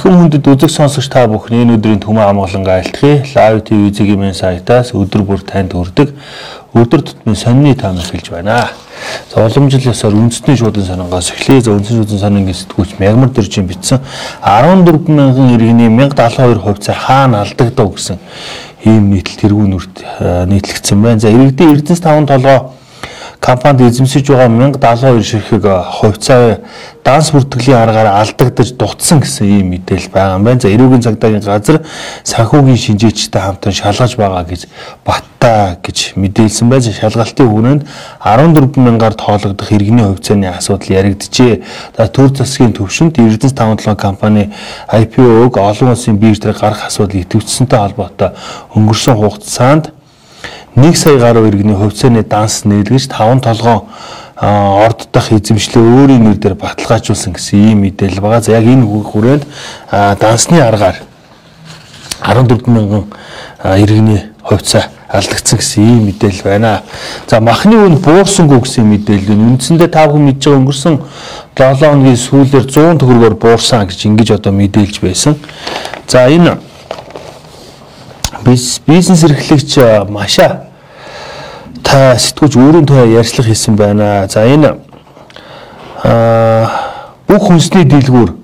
Эрхэм хүндэт үзэг сонсогч та бүхний энэ өдрийн төмөн амгалан айлтгий. Live TV зэгийн сайтаас өдөр бүр танд хүрдэг өдөр тутмын сонины таамаг хэлж байна. За уламжлал ёсоор үндэсний шуудан сонингоос эхлэе. За үндэсний шуудан сонингийн сэтгүүлч Мягмар Дөржин бичсэн 14 мянган иргэний 1072 хувьцаар хаана алдагдав гэсэн ийм нийтлэл тэргүүн нүрт нийтлэгдсэн байна. За иргэдийн Эрдэнэс 5 толгой компанид эзэмсэж байгаа 1072 ширхэг хувьцаа данс бүртгэлийн аргаар алдагдаж дутсан гэсэн ийм мэдээлэл байгаа юм байна. За эрүүгийн цагдаагийн газар санхүүгийн шинжээчтэй хамтран шалгаж байгаа гэж Батта гэж мэдээлсэн байж шалгалтын хүрээнд 14 мянгаар тоологдох иргэний хувьцааны асуудал яригджээ. За төр засгийн төвшөнд Эрдэнэс 57 компани IPO-г олон улсын биржээр гарах асуудал идэвхжсэнтэй холбоотой өнгөрсөн хугацаанд 1 сая гаруй иргэний хувьцааны данс нийлгэж 5 толгоон орддох эзэмшлээ өөрийн нэр дээр баталгаажуулсан гэсэн ийм мэдээлэл байгаа. За яг энэ хүрээнд дансны аргаар 14 мянган иргэний хувьцаа алдагдсан гэсэн ийм мэдээлэл байна. За махны үн буурсангүй гэсэн мэдээлэл нь үндсэндээ та бүхэн мэдж байгаа өнгөрсөн 7 хоногийн сүүлээр 100 төгрөгөөр буурсан гэж ингэж одоо мэдээлж байсан. За энэ бизнес эрхлэгч Маша та сэтгүүлч өөрийн тухай ярьцлага хийсэн байна. За энэ бүх хүнсний дэлгүүр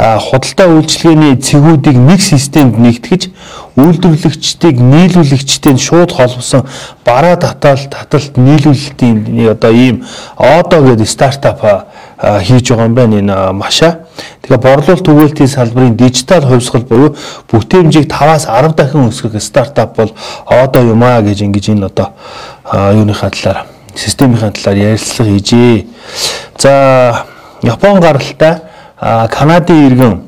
худалдаа үйлчилгээний цэгүүдийг нэг системд нэгтгэж үйлдвэрлэгчдийг нийлүүлэгчтэй шууд холбосон бараа татаал таталт нийлүүлэлтийн одоо ийм одоо гэдэг стартап хийж байгаа юм байна энэ маша. Тэгээ борлуулалт түгээлтийн салбарын дижитал хувьсгал буюу бүтээмжийг 5-аас 10 дахин өсгөх стартап бол одоо юм аа гэж ингэж энэ одоо юуныхаа талаар системийн талаар ярилцлага хийжээ. За Япон гаралтай Канадын иргэн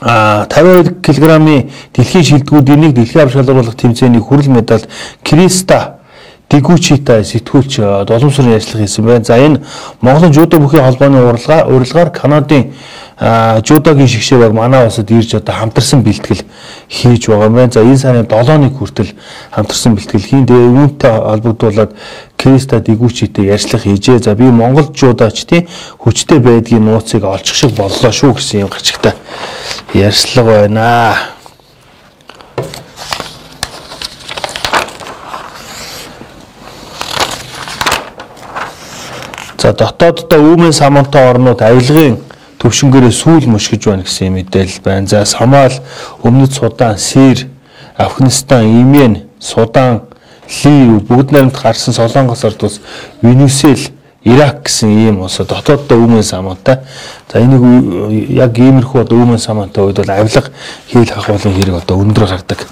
а 52 кг-ийн дэлхийн шилдэгүүдийн нэг дэлхийн авч шалгаруулах тэмцээний хүрэл медаль Криста Дигучита сэтгүүлч долоом сарын ажиллах хийсэн байна. За энэ Монголын жудо бүхий холбооны урилга урилгаар Канадын жудогийн шигшээ баг манай улсад ирж одоо хамтарсан бэлтгэл хийж байгаа юм байна. За энэ сарын 7-ны хүртэл хамтарсан бэлтгэл хийн. Тэгээ үүнтэй холбогдуулаад Криста Дигучитэй ярьцлага хийжээ. За би Монгол жудоочдын хүчтэй байдгийн нууцыг олчих шиг боллоо шүү гэсэн юм гачигтай ярьцлага байна. За дотооддоо үүмэн самантай орнууд авилгын төвшнгөрөө сүүл мушгиж байна гэсэн мэдээлэл байна. За Сомал, Өмнөд Судан, Сир, Афганистан, Имен, Судан, Ливи бүгд найрамд гарсан Солонгос орд ус Венесуэл, Ирак гэсэн ийм улсууд дотооддоо үүмэн самантай. За энийг яг иймэрхүү одоо үүмэн самантай үед бол авилга хийл хахуулын хэрэг одоо өндөр гардаг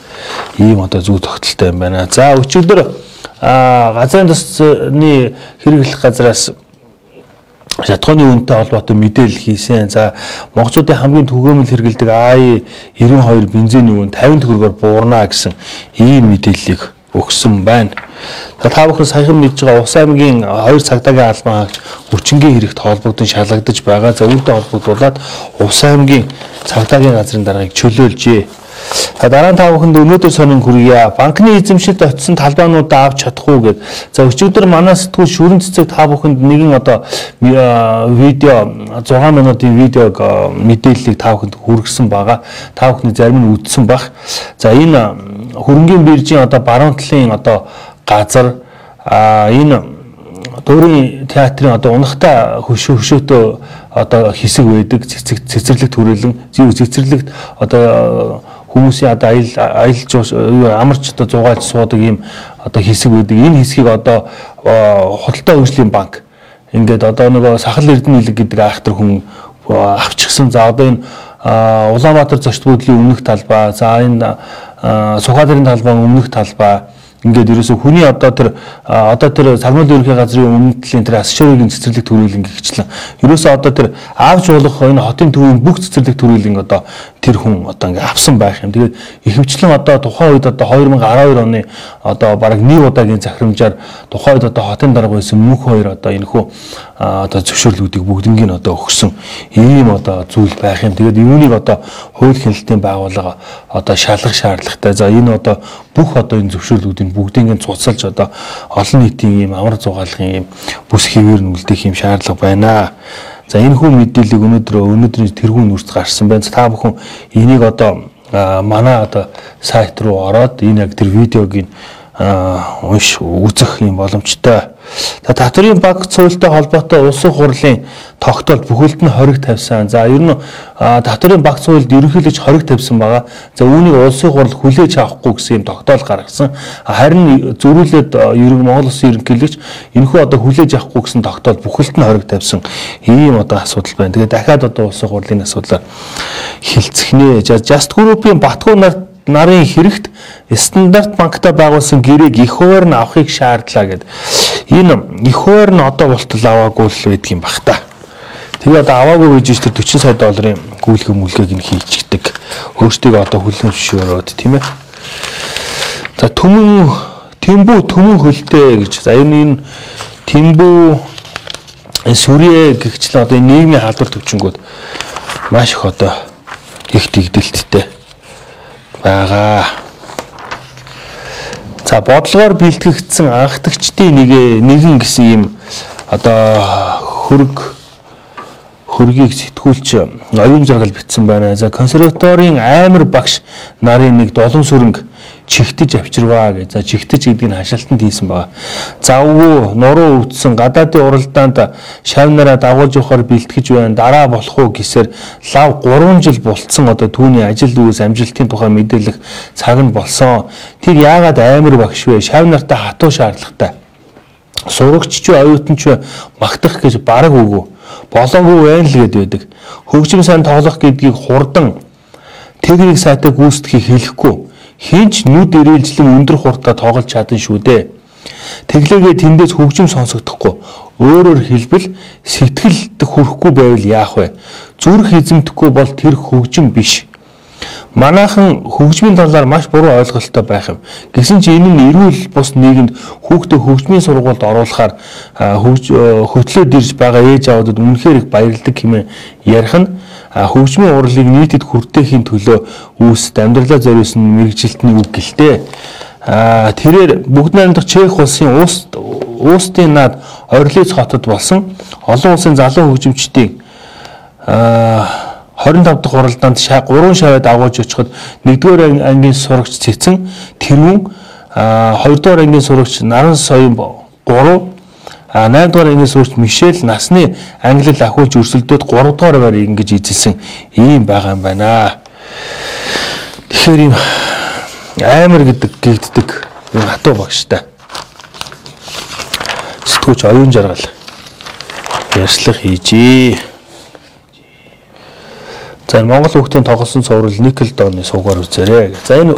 ийм одоо зүй тогтолтой юм байна. За өчигдөр а газрын тосны хэрэглэх газраас шатхууны үнэтэй холбоотой мэдээлэл хийсэн. За монголчуудын хамгийн түгээмэл хэрэгэлдэг АИ 92 бензиний үн 50 төгрөгөөр буурна гэсэн ийм мэдээллийг өгсөн байна. За та бүхэн саяхан мэдж байгаа Ус аймгийн 2 цагдаагийн албан хаагч хүчингийн хэрэгт холбогдсон шалгагдаж байгаа. За үүнтэй холбогдуулаад Ус аймгийн цагдаагийн газрын даргаыг чөлөөлжээ. Дараа нь та бүхэнд өнөөдөр сонин хүргье. Банкны эзэмшилд очисон талбайнуудаа авч чадах уу гэд. За өчигдөр манай сэтгүүл шүрэн цэцэг та бүхэнд нэгэн одоо видео 6 минутын видеог мэдээллийг та бүхэнд хүргэсэн байгаа. Та бүхний зарим нь үзсэн баг. За энэ хөрөнгөний биржийн одоо баруун талын одоо газар энэ дөрийн театрын одоо унахтай хөшөө хөшөөтөө одоо хэсэг байдаг цэцэрлэг төрөлн цэцэрлэгт одоо хүмүүсийн одоо аялал аялал амарч одоо зугаалж суудаг ийм одоо хэсэг үүдэг. Энэ хэсгийг одоо худалдаа хөгжлийн банк ингээд одоо нөгөө сахал эрдэнэ нийлэг гэдэг айхтар хүн авчихсан. За одоо энэ Улаанбаатар зочд буудлын өмнөх талбай, за энэ Сухадрын талбай өмнөх талбай Ингээд ерөөсө хүний одоо тэр одоо тэр цагмал ерөнхий газрын өмнөд талын тэр асшорын цэцэрлэг төрүүлэн гихчлэн ерөөсө одоо тэр аавч болох энэ хотын төвийн бүх цэцэрлэг төрүүлэн одоо тэр хүн одоо ингээд авсан байх юм. Тэгээд ихэвчлэн одоо тухайн үед одоо 2012 оны одоо бараг нэг удаагийн захирамжаар тухайн үед одоо хотын дарга байсан мөнх хоёр одоо энэ хүү одоо зөвшөөрлүүдийг бүгднийг нь одоо өгсөн ийм одоо зүйл байх юм. Тэгээд юунийг одоо хууль хяналтын байгууллага одоо шалгах шаардлагатай. За энэ одоо бүх одоо энэ зөвшөөрлүүдийг энэ бүгдийг нь цуцалж одоо олон нийтийн ийм амар зугаалгын ийм бүс хэвээр нь үлдээх ийм шаардлага байна. За энэ хүн мэдээллийг өнөөдөр өнөөдрийн тэргүүн нүрт гарсан байна. Та бүхэн энийг одоо манай одоо сайт руу ороод энэ яг тэр видеог унш үзэх юм боломжтой. За татврын банк цуультай холбоотой улсын хурлын тогтоолт бүхэлд нь хориг тавьсан. За ер нь татврын банк цуульд ерөнхийлөгч хориг тавьсан байгаа. За үүнийг улсын хурл хүлээж авахгүй гэсэн юм тогтоол гаргасан. Харин зөрүүлээд ерөн Монгол улсын ерөнхийлөгч энэхүү одоо хүлээж авахгүй гэсэн тогтоол бүхэлд нь хориг тавьсан. Ийм одоо асуудал байна. Тэгээ дахиад одоо улсын хурлын асуудлаар хилцэх нэ. За Just Group-ийн Батгуу нарт нарын хэрэгт стандарт банктай байгуулсан гэрээг их хуваар нь авахыг шаардлаа гэд. Энэ их хуваар нь одоо болтол аваагүй л байдаг юм бах та. Тэгээ одоо аваагүй гэж чинь 40 сая долларын гүйлгэ мүлгээг нь хийчихдэг. Өөртөө одоо хүлэн зөвшөөрөөд тийм ээ. За төмөн Тэмбүү төмөн хөлтэй гэж. За энэ Тэмбүү Сүрье гихчлээ одоо нийгмийн халдвар төвчнгүүд маш их одоо их дэгдэлттэй байгаа. За бодлогоор бэлтгэгдсэн анхдагчдын нэг нэгэн гэсэн юм одоо хөрг хөргийг сэтгүүлч оюун жаргал бичсэн байна. За консерваторийн аймар багш нарын нэг долон сүрэнг чихтэж авчирваа гэж. За чихтэж гэдэг нь хашаалтанд хийсэн байгаа. Завгүй нуруу өвдсөн гадаадын уралдаанд шавнараа дагуулж явахаар бэлтгэж байна. Дараа болох уу гэсээр лав 3 жил болцсон одоо түүний ажил дүүс амжилтын тухай мэдээлэх цаг нь болсон. Тэр яагаад амар багш вэ? Шавнартаа хатуу шаардлагатай. Сурагч ч оюутан ч магтах гэж бараг үгүй. Болоогүй байна л гээд байдаг. Хөгжим сайн тоглох гэдгийг хурдан техник сайтаа гүйцэтгэхийг хэлэхгүй хинч нүд ирээлжлэн өндөр хурдтай тоглож чадсан шүү дээ. Тэглээгээ тэндээс хөгжим сонсогдохгүй. Өөрөөр хэлбэл сэтгэлд хүрэхгүй байвал яах вэ? Зүрх эзэмдэхгүй бол тэр хөгжим биш. Манайхан хөгжмийн талаар маш буруу ойлголттой байх юм. Гэсэн чи энэ нь эрүүл бус нийгэмд хүүхдээ хөгжмийн сургуульд оруулахаар хөтлөөд ирж байгаа ээж аваадад үнэхээр их баярлдаг хэмээн ярих нь хөгжмийн урлыг нийтэд хүртээхийн төлөө үүсэт амьдралаа зориулсан мэрэгжилтний үг гэлтэй. Тэрээр бүгд найрамдах Чех улсын уус уустын наад Орлиц хотод болсон олон улсын залуу хөгжимчдийн а 25 дахь уралдаанд 3 шавьд агуулж очиход 1-р ангийн сурагч Цэцэн тэрүүн 2-р ангийн сурагч Наран Соён 3 А 8 дугаар ангиас өөрч Мишель насны англил ахуулж өрсөлдөөд 3 дугаар байр ингэж эзэлсэн ийм байгаа юм байна. Тэгэхээр ийм амар гэдэг гэгддэг юм хатуу багштай. Сэтгүүч оюун жаргал ярьслах хийжээ. За Монгол хүүхдийн тоглосон цуврал никл дооны суугаар үзээрэй. За энэ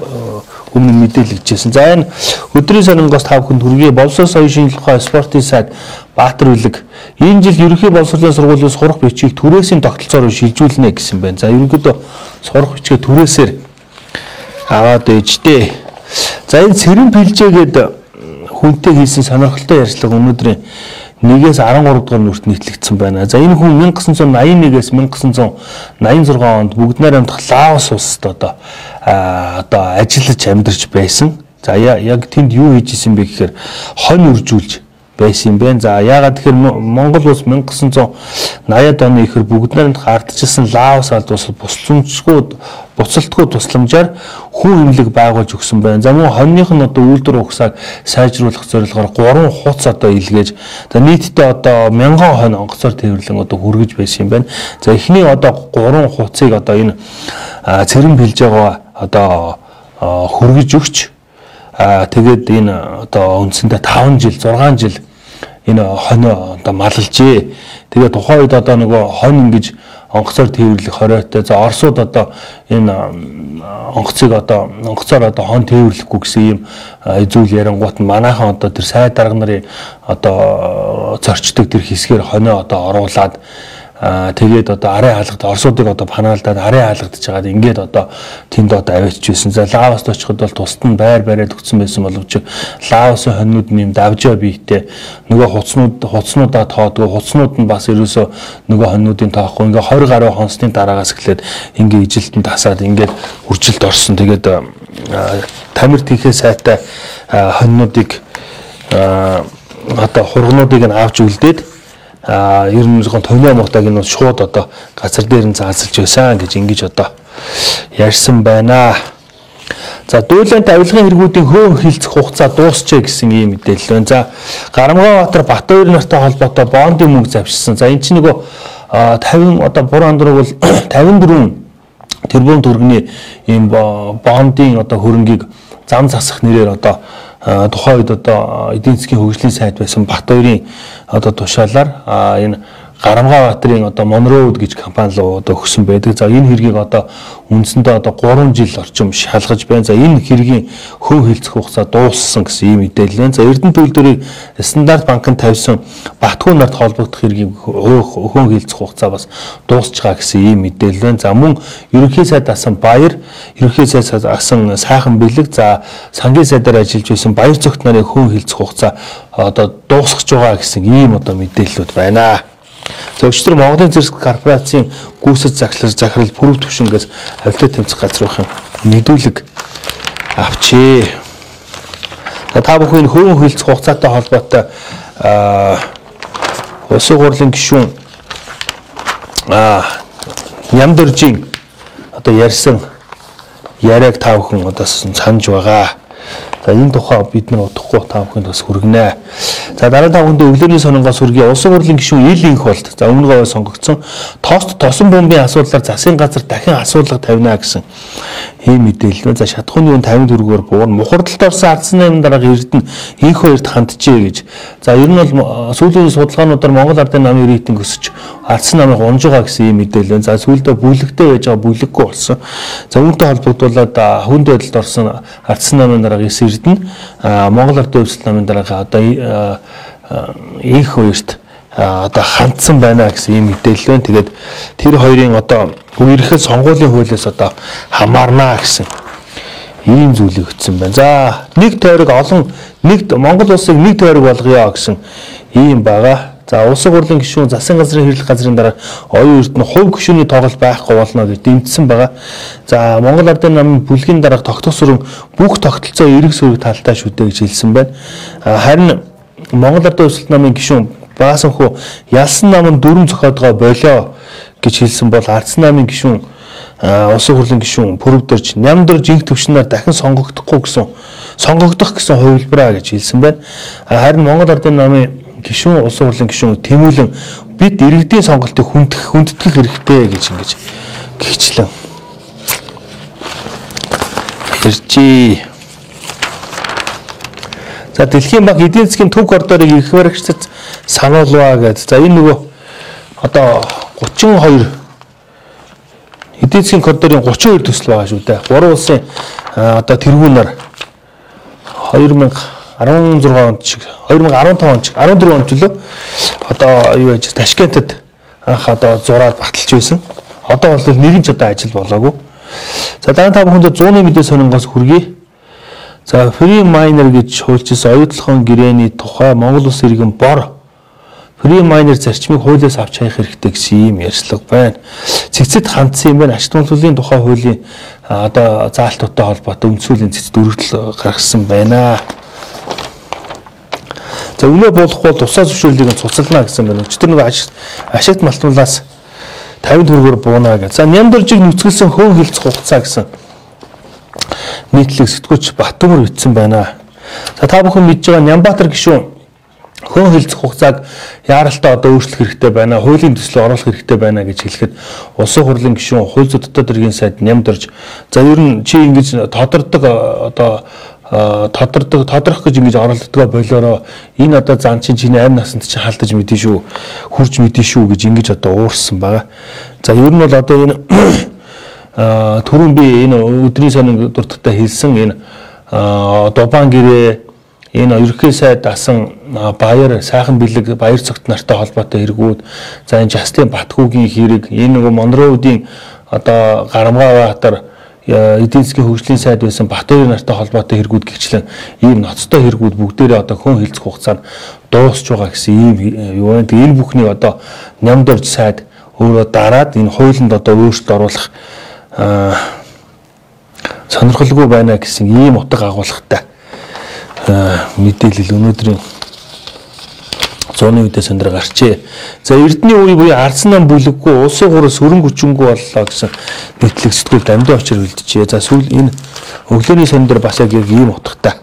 өмнө мэдээлэгдсэн. За энэ өдрийн сонингоос та бүхэнд хүргэе. Боловсрол соёлын шинжилгээ ухаан спортын сайд Баатар үлэг энэ жил ерөнхий боловсролын сургуулийн сурах бичгийг түрээсийн тогтолцоороо шилжүүлнэ гэсэн байна. За ерөнхийдөө сурах бичгээ түрээсээр аваад ээжтэй. За энэ цэрэн пилжээгээд хүнтэй хийсэн сонирхолтой ярьцлага өнөөдрийн 1-ээс 13 дугаар нүрт нийтлэгдсэн байна. За энэ хүн 1981-ээс 1986 онд бүгд найрамдах Лаос улсад одоо одоо ажиллаж амьдарч байсан. За яг тэнд юу хийж исэн бэ гэхээр хонь үржүүлж байсан юм байна. За яагаад тэгэхээр Монгол улс 1980-ад оны ихэр бүгд найрамдах ардчилсан Лаос алд улс бусламжгүй буцалтгүй тусламжаар хүн имлэг байгуулж өгсөн байна. За мөн хоньных нь одоо үйлдвэр ухсааг сайжруулах зорилгоор 3 хуц одоо илгээж за нийтдээ одоо 1000 хонь онгоцоор тээвэрлэн одоо хүргэж байсан юм байна. За эхний одоо 3 хуцыг одоо энэ цэрэн билж байгаа одоо хүргэж өгч аа тэгээд энэ одоо үндсэндээ 5 жил 6 жил энэ хонь одоо маллжээ. Тэгээ тухайн үед одоо нөгөө хонь ингэж онгоцоор тээвэрлэх хориотой. За Оросууд одоо энэ онгоцыг одоо онгоцоор одоо хон тээвэрлэхгүй гэсэн ийм зүйл ярангуут нь манайхан одоо тэр сайд дарга нарын одоо зорчдог тэр хэсгээр хонио одоо оруулаад Аа тэгээд одоо арын хаалгад орсуудыг одоо панаалдаад арын хаалгадж байгаад ингээд одоо тэнд одоо авчиж байсан. За Лаост очиход бол тусад нь байр бариад өгсөн байсан боловч Лаосын хоньнууд нэм давжаа биетэй нөгөө хуцнууд хуцнуудаа тоодгоо хуцнууд нь бас ерөөсөө нөгөө хоньнуудын тоохгүй ингээд 20 гаруй хонсны дараагаас эхлээд ингээд ижилтэн тасаад ингээд үржилт орсон. Тэгээд тамир тийхээ сайтай хоньнуудыг одоо хургнуудыг нь авч үлдээд а ер нь зөвхөн томьёо мутаг энэ шууд одоо газар дээр нь заазалж байсан гэж ингэж одоо ярьсан байна. За дүүлэнт авилгын хэрэгүүдийн хөөн хилцэх хугацаа дуусчээ гэсэн ийм мэдээлэл байна. За Гарамгаабатар Батбаяр нартай холбоотой бондын мөнгө завшсан. За эн чинь нөгөө 50 одоо буруу андрууг бол 54 тэрбум төгрөгийн ийм бондын одоо хөрөнгийг зам засах нэрээр одоо тухайн үед одоо эдийн засгийн хөгжлийн сайд байсан Батбаярын одоо тушаалаар энэ Гарамгаабаатарын одоо Монроуд гэж компани руу одоо өгсөн байдаг. За энэ хэргийг одоо үндсэндээ одоо 3 жил орчим шалгаж байна. За энэ хэргийн хөө хилцэх хугацаа дууссан гэсэн ийм мэдээлэл байна. За Эрдэнэ төлөвлөрийг стандарт банкнд тавьсан Батгүй нарт холбогдох хэргийн хөө хилцэх хугацаа бас дуусч байгаа гэсэн ийм мэдээлэл байна. За мөн ерөнхий сайд асан баяр, ерөнхий сайд асан сайхан бэлэг, за сангийн сайдаар ажиллаж байсан баяр цогт нарын хөө хилцэх хугацаа одоо дуусгаж байгаа гэсэн ийм одоо мэдээллүүд байна. За өчтөр Монголын зэрэг корпорацийн гүйцэд захлаж захирал пүрэв төвшингээс авилтаа тэмцэх газрын мэдүүлэг авчээ. Та бүхэн хөрөн хөлц хугацаатай холбоотой улсын хурлын гишүүн а Нямдөржийн одоо ярьсан яриаг та бүхэн одоо санаж байгаа. За энэ тухай бид нар удахгүй та бүхэнд бас хүргэнэ. За дараа та бүхэнд өглөөний сонингоос хүргэе. Улсын хурлын гишүүн ил инх болт. За өмнө говь сонгогдсон. Тоост тосон бомбын асуудлаар засгийн газар дахин асуулга тавина гэсэн ийм мэдээлэл. За шатхууны үн 50 төгрөгөөр буурна. Мухардалд орсон ардсан наймын дараага Эрдэнэ инх хоёрт хандчихэ гэж. За ер нь бол сүүлийн судалгаануудаар Монгол ардын намын рейтинг өсөж ардсан намыг унж байгаа гэсэн ийм мэдээлэл. За сүүлдээ бүлэгтэй байж байгаа бүлэггүй болсон. За үүнтэй холбогдуулаад хүнд байдалд орсон ардсан намын дараага Эрдэнэ Монгол ардын өвсөл намын дараага одоо инх хоёрт одоо хандсан байна гэсэн ийм мэдээлэл байна. Тэгээд тэр хоёрын одоо үерхэд сонгуулийн хуулиас одоо хамаарнаа гэсэн ийм зүйлийг өгсөн байна. За нэг тойрог олон нэг Монгол улсыг нэг тойрог болгоё гэсэн ийм байгаа. За улсын хурлын гишүүн засгийн газрын хэрлэх газрын дараа оюун эрдэнэ хувь гишүүний тоглолт байхгүй болно гэж дэмжсэн байгаа. За Монгол Ардын намын бүлгийн дараах тогтох сүрэн бүх тогтолцоо эрэг сүрэг талтай шүү дээ гэж хэлсэн байна. Харин Монгол Ардын өсөлт намын гишүүн Баасанхуу ялсан намын дөрөв зохиодгоо болоо гэж хэлсэн бол ардсан намын гишүүн улсын хурлын гишүүн пүрвдэрж нямдар жинх төвшнээр дахин сонгогдохгүй гэсэн сонгогдох гэсэн хувилбараа гэж хэлсэн байна. Харин Монгол Ардын намын гишүүн улсын хурлын гишүүн тэмүүлэн бид иргэдийн сонголтыг хүндэх хүндэтгэх хэрэгтэй гэж ингэж гихчлэн иржээ. За Дэлхийн банк эдийн засгийн төв коридорыг их баригчдад сануулваа гэдэг. За энэ нөгөө одоо 32 эдийн засгийн коридорын 32 төсөл байгаа шүү дээ. Гурван улсын одоо тэргүүнээр 2016 онд шиг 2015 онд шиг 14 онд лөө одоо юу яаж Ташкентад анх одоо зураад баталж байсан. Одоо бол нэгэн ч одоо ажил болоогүй. За дараа та бүхэнд 100-ны мэдээ сонингоос хүргэе. За free miner гэж хуульчилсан оюутлахын гэрээний тухай Монгол Улс иргэн бор free miner зарчмыг хуулиас авч хаях хэрэгтэй гэсэн ийм ярьцлага байна. Цэгцэд хандсан юм байна. Ашиг тунхлын тухай хуулийн одоо заалтуудтай холбоотой үндсүүлийн цэцэд өргөдөл гаргасан байна. За өнөө болох бол тусаа зөвшөөрлийг цуцална гэсэн байна. Өчтөр нэг ашигт малтуулаас 50 төгрөгөөр буунаа гэж. За нямдуржиг нүцгэлсэн хөөн хилцэх хугацаа гэсэн нийтлэг сэтгүүлч Баттөмөр бичсэн байна. За та бүхэн мэдж байгаа Нямбатар гишүүн хөн хилцэх хугацааг яаралтай одоо өөрчлөх хэрэгтэй байна. Хуулийн төслөөр оруулах хэрэгтэй байна гэж хэлэхэд улсын хурлын гишүүн хууль зүйн дотоод иргэн сайд нямдэрж за ер нь чи ингэж тодордог одоо тодордог тодорох гэж ингэж оролддгоо болоороо энэ одоо зан чинь чиний амь насанд чинь халтаж мэдэн шүү хурж мэдэн шүү гэж ингэж одоо уурсан байгаа. За ер нь бол одоо энэ түрүүн би энэ өдрийн сонин дуртагтай хэлсэн энэ дубан гэрээ энэ ерөнхий сайд асан баяр сайхан бэлэг баяр цогт нартай холбоотой хэрэгүүд за энэ Жаслин Батгуугийн хэрэг энэ нөгөө Монроудын одоо Гарамгаабаатар эдийн засгийн хөгжлийн сайд байсан Батбаяр нартай холбоотой хэрэгүүд гихчлэн ийм ноцтой хэрэгүүд бүгдээрээ одоо хүн хилцэх хугацаанд дуусч байгаа гэсэн ийм юу байна. Тэгээ энэ бүхний одоо нямдорж сайд өөрөө дараад энэ хуулинд одоо өөрчлөлт оруулах сонирхолгүй байна гэсэн ийм утга агуулгатай мэдээлэл өнөөдрийн зууны үдээс өндөр гарчээ. За Эрдэнэ үе буюу Арсан нам бүлэггүй улсын гурал сүрэн гүчингүү боллоо гэсэн нийтлэг сэтгүүл дамдын очир үлджээ. За сүүл энэ өглөөний сондөр бас яг ийм утгатай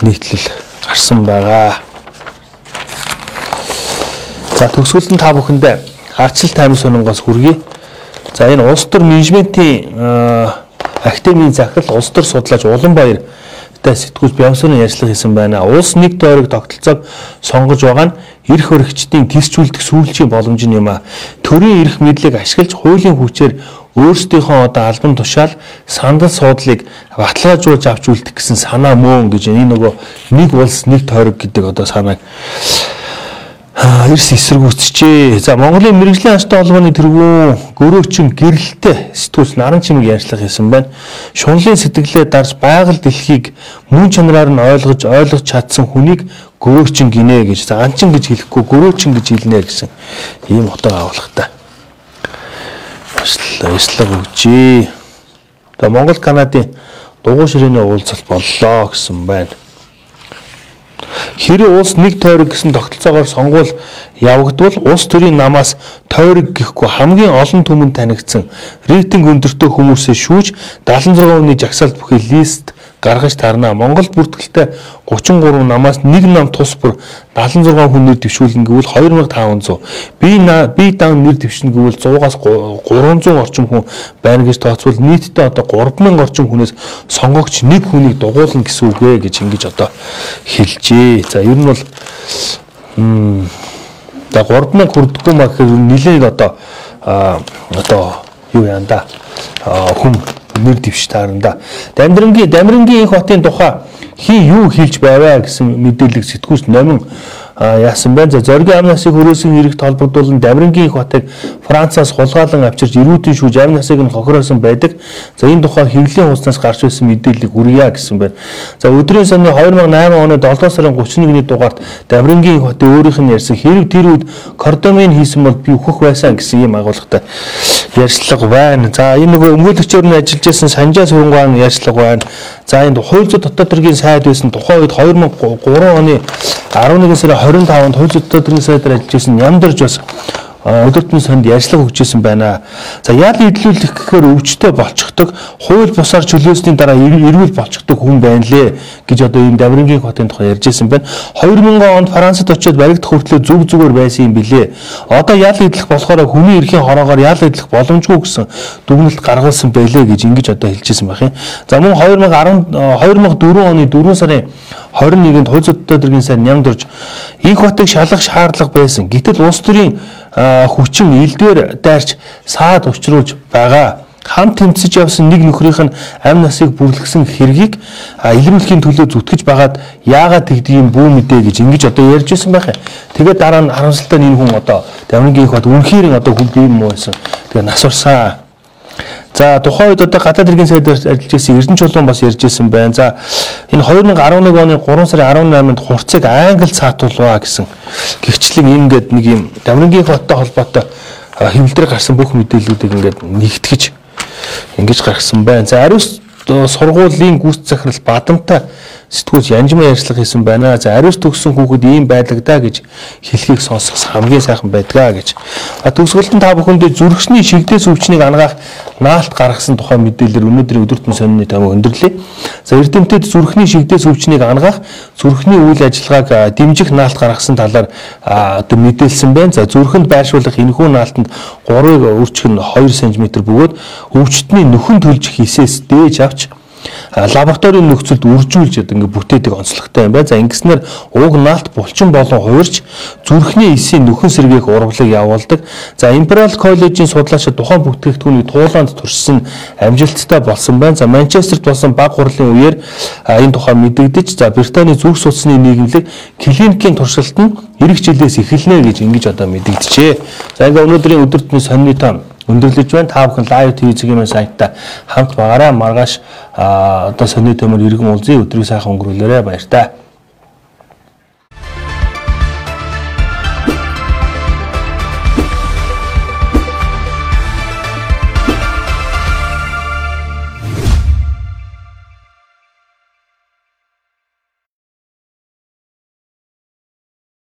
нийтлэл гарсан байгаа. За төгсгөлд нь та бүхэндээ арчил таймын сонингоос хүргэе. За энэ улс төр менежментийн академийн захирал улс төр судлаач Уланбаяр та сэтгүүлч Бямсны ярьцлага хийсэн байна. Улс нэг тойрог тогтолцоог сонгож байгаа нь эрх хөрөгчдийн тэрсчүүлдэх сүүлчийн боломж юм а. Төрийн эрх мэдлийг ашиглаж хуулийн хүчээр өөрсдийнхөө одоо албан тушаал сандал суудлыг баталгаажуулж авч үлдэх гэсэн санаа мөн гэж энэ нөгөө нэг улс нэг тойрог гэдэг одоо санааг эрс эсэргүүцжээ. За Монголын мэрэгжлийн аштай холбооны тэргүүн гөрөөчин гэрэлтэй сэтгүүлч наран чимэг ярьцлага хийсэн байна. Шунлын сэтгэлээ дарж байгаль дэлхийг мөн чанараар нь ойлгож ойлгож чадсан хүнийг гөрөөчин гинэ гэж. За анчин гэж хэлэхгүй гөрөөчин гэж хэлнэ гэсэн ийм утга агуулгатай. Баярлалаа өгчээ. За Монгол Канадын дугуй ширээний уулзалт боллоо гэсэн байна. Хэрэв улс нэг тойрог гэсэн тогтолцоогоор сонгуул явагдвал улс төрийн намаас тойрог гэхгүй хамгийн олон түмэнд танигдсан рейтинг өндөртэй хүмүүсээ шүүж 76%-ны жагсаалт бүхий лист гаргаж тарна. Монгол бүртгэлтэй 33 намаас нэг нам тус бүр 76 хүн нэр дэвшүүлнэ гэвэл 2500. Би би дан нэр дэвшнэ гэвэл 100-аас 300 орчим хүн байна гэж тооцвол нийтдээ одоо 3000 орчим хүнээс сонгогч нэг хүнийг дугуулна гэсэн үг ээ гэж ингэж одоо хэлжээ. За ер нь бол за 3000 хүрдэггүй маа гэхээр нэлээд одоо одоо юу яа да хүн нэр дэвш таарна. Дамдрангийн Дамрангийн их хотын тухай хий юу хийж байваа гэсэн мэдээлэл сэтгүүлч номин яасан байна. За зоргийн амь насыг хүрээсэн хэрэгт холбогдуулан Дамрангийн их хотыг Францаас хулгайлан авчирч эрүүдийн шүүж амь насыг нь хохироосон байдаг. За энэ тухай хэвлэлийн хууснаас гарч байсан мэдээллийг үргэе гэсэн байна. За өдрийн сарын 2008 оны 7 сарын 31-ний дугаарт Дамрангийн их хотын өөрийнх нь ярьсан хэрэг тэр үед кордомын хийсэн бол би өөхөх байсан гэсэн ийм агуулгатай ярьцлага байна. За энэ нөгөө өмгөөлөгчөөр нь ажиллаж байсан Санжаа Сүрэнгаан ярьцлага байна. За энэ хууль зүйн дотоод төргийн сайд байсан тухайн үед 2003 оны 11 сарын 25-нд хууль төргийн сайдаар ажиллаж байсан Нямдарж бас өдөртний сонд ярьцлага өгчээсэн байна. За ял идэлүүлэх гэхээр өвчтөй болчихдог, хууль бусаар чөлөөсний дараа эрүүл болчихдог хүн байна лээ гэж одоо ийм Даврингийн хотын тухай ярьжсэн байна. 2000 онд Францад очиод баригдах хүртлээр зүг зүгээр байсан юм билээ. Одоо ял идэлэх болохоор хүний эрхийн хороогоор ял идэлэх боломжгүй гэсэн дүгнэлт гаргалсан байлээ гэж ингэж одоо хэлжсэн байх юм. За мөн 2010 2004 оны 4 сарын 21-нд хууль зүйн төргийн сайн нямдурж инх хотыг шалгах шаардлага байсан. Гэтэл улс төрийн хүчин илдвэр дайрч саад учруулж байгаа хамт тэмцэж явсан нэг нөхрийнх нь амь насыг бүрлгсэн хэргийг илрүүлэхийн төлөө зүтгэж байгаад яагаад тэгдгийм бүү мэдээ гэж ингэж одоо ярьж байсан байх. Тэгээд дараа нь харамсалтай энэ хүн одоо Даврынгийн их бод үнэхээр одоо хүн бий юм уу гэсэн. Тэгээд нас урсан За тухайн үед одоо гадаад хэргийн сайд ажиллаж байсан Эрдэнэ чулуун бас ярьж байсан байна. За энэ 2011 оны 3 сарын 18-нд хурцыг англи цаатуулваа гэсэн гихчлэг юм гээд нэг юм Дамрингийн хоттой холбоотой хэмнэлтээр гарсан бүх мэдээллүүдийг ингээд нэгтгэж ингэж гаргасан байна. За ариус сургуулийн гүйц захирал Бадамтай сэтгүүлч янжмаа ярьцлага хийсэн байна. За ариус төгссөн хүүхэд ийм байлагдаа гэж хэлхийг сонсох хамгийн сайхан байдгаа гэж. Төгсгөлд нь та бүхэндээ зүрхсний шигдээс өвчнийг ангаах наалт гаргасан тухай мэдээлэлээр өнөөдрийн өдөртөн сонины тамиг өндөрлөе. За эрдэмтэд зүрхний шигдээс өвчнийг ангаах, зүрхний үйл ажиллагааг дэмжих наалт гаргасан талаар одоо мэдээлсэн байна. За зүрхэнд байршуулах энэхүү наалтанд 3-ыг өрчих нь 2 см бөгөөд өвчтний нөхөн төлж хийсээс дээж авч лабораторийн нөхцөлд үржүүлж одоо ингээ бүтээдэг онцлогтой юм байна. За ингэснээр ууг наалт булчин болон хуурж зүрхний эсийн нөхөн сэргээх урвалыг явуулдаг. За Imperial College-ийн судлаачид тухайн бүтээгдэхүүнийг туулаанд туршсан амжилттай болсон байна. За Манчестерт болсон баг хурлын үеэр энэ тухай мэдэгдэж за Британий зүрх судасны нийгэмлэг клиникийн туршилт нь эх жилээс эхэлнэ гэж ингэж одоо мэдэгджээ. За ингээ өнөөдрийн өдөртний сонины том өндөрлөж байна. Та бүхэн live TV-ийн сайтаа хамт байгаарай. Маргааш одоо сони төмөр иргэн уулзъя. Өдрийг сайхан өнгөрүүлээрэй. Баяр таа.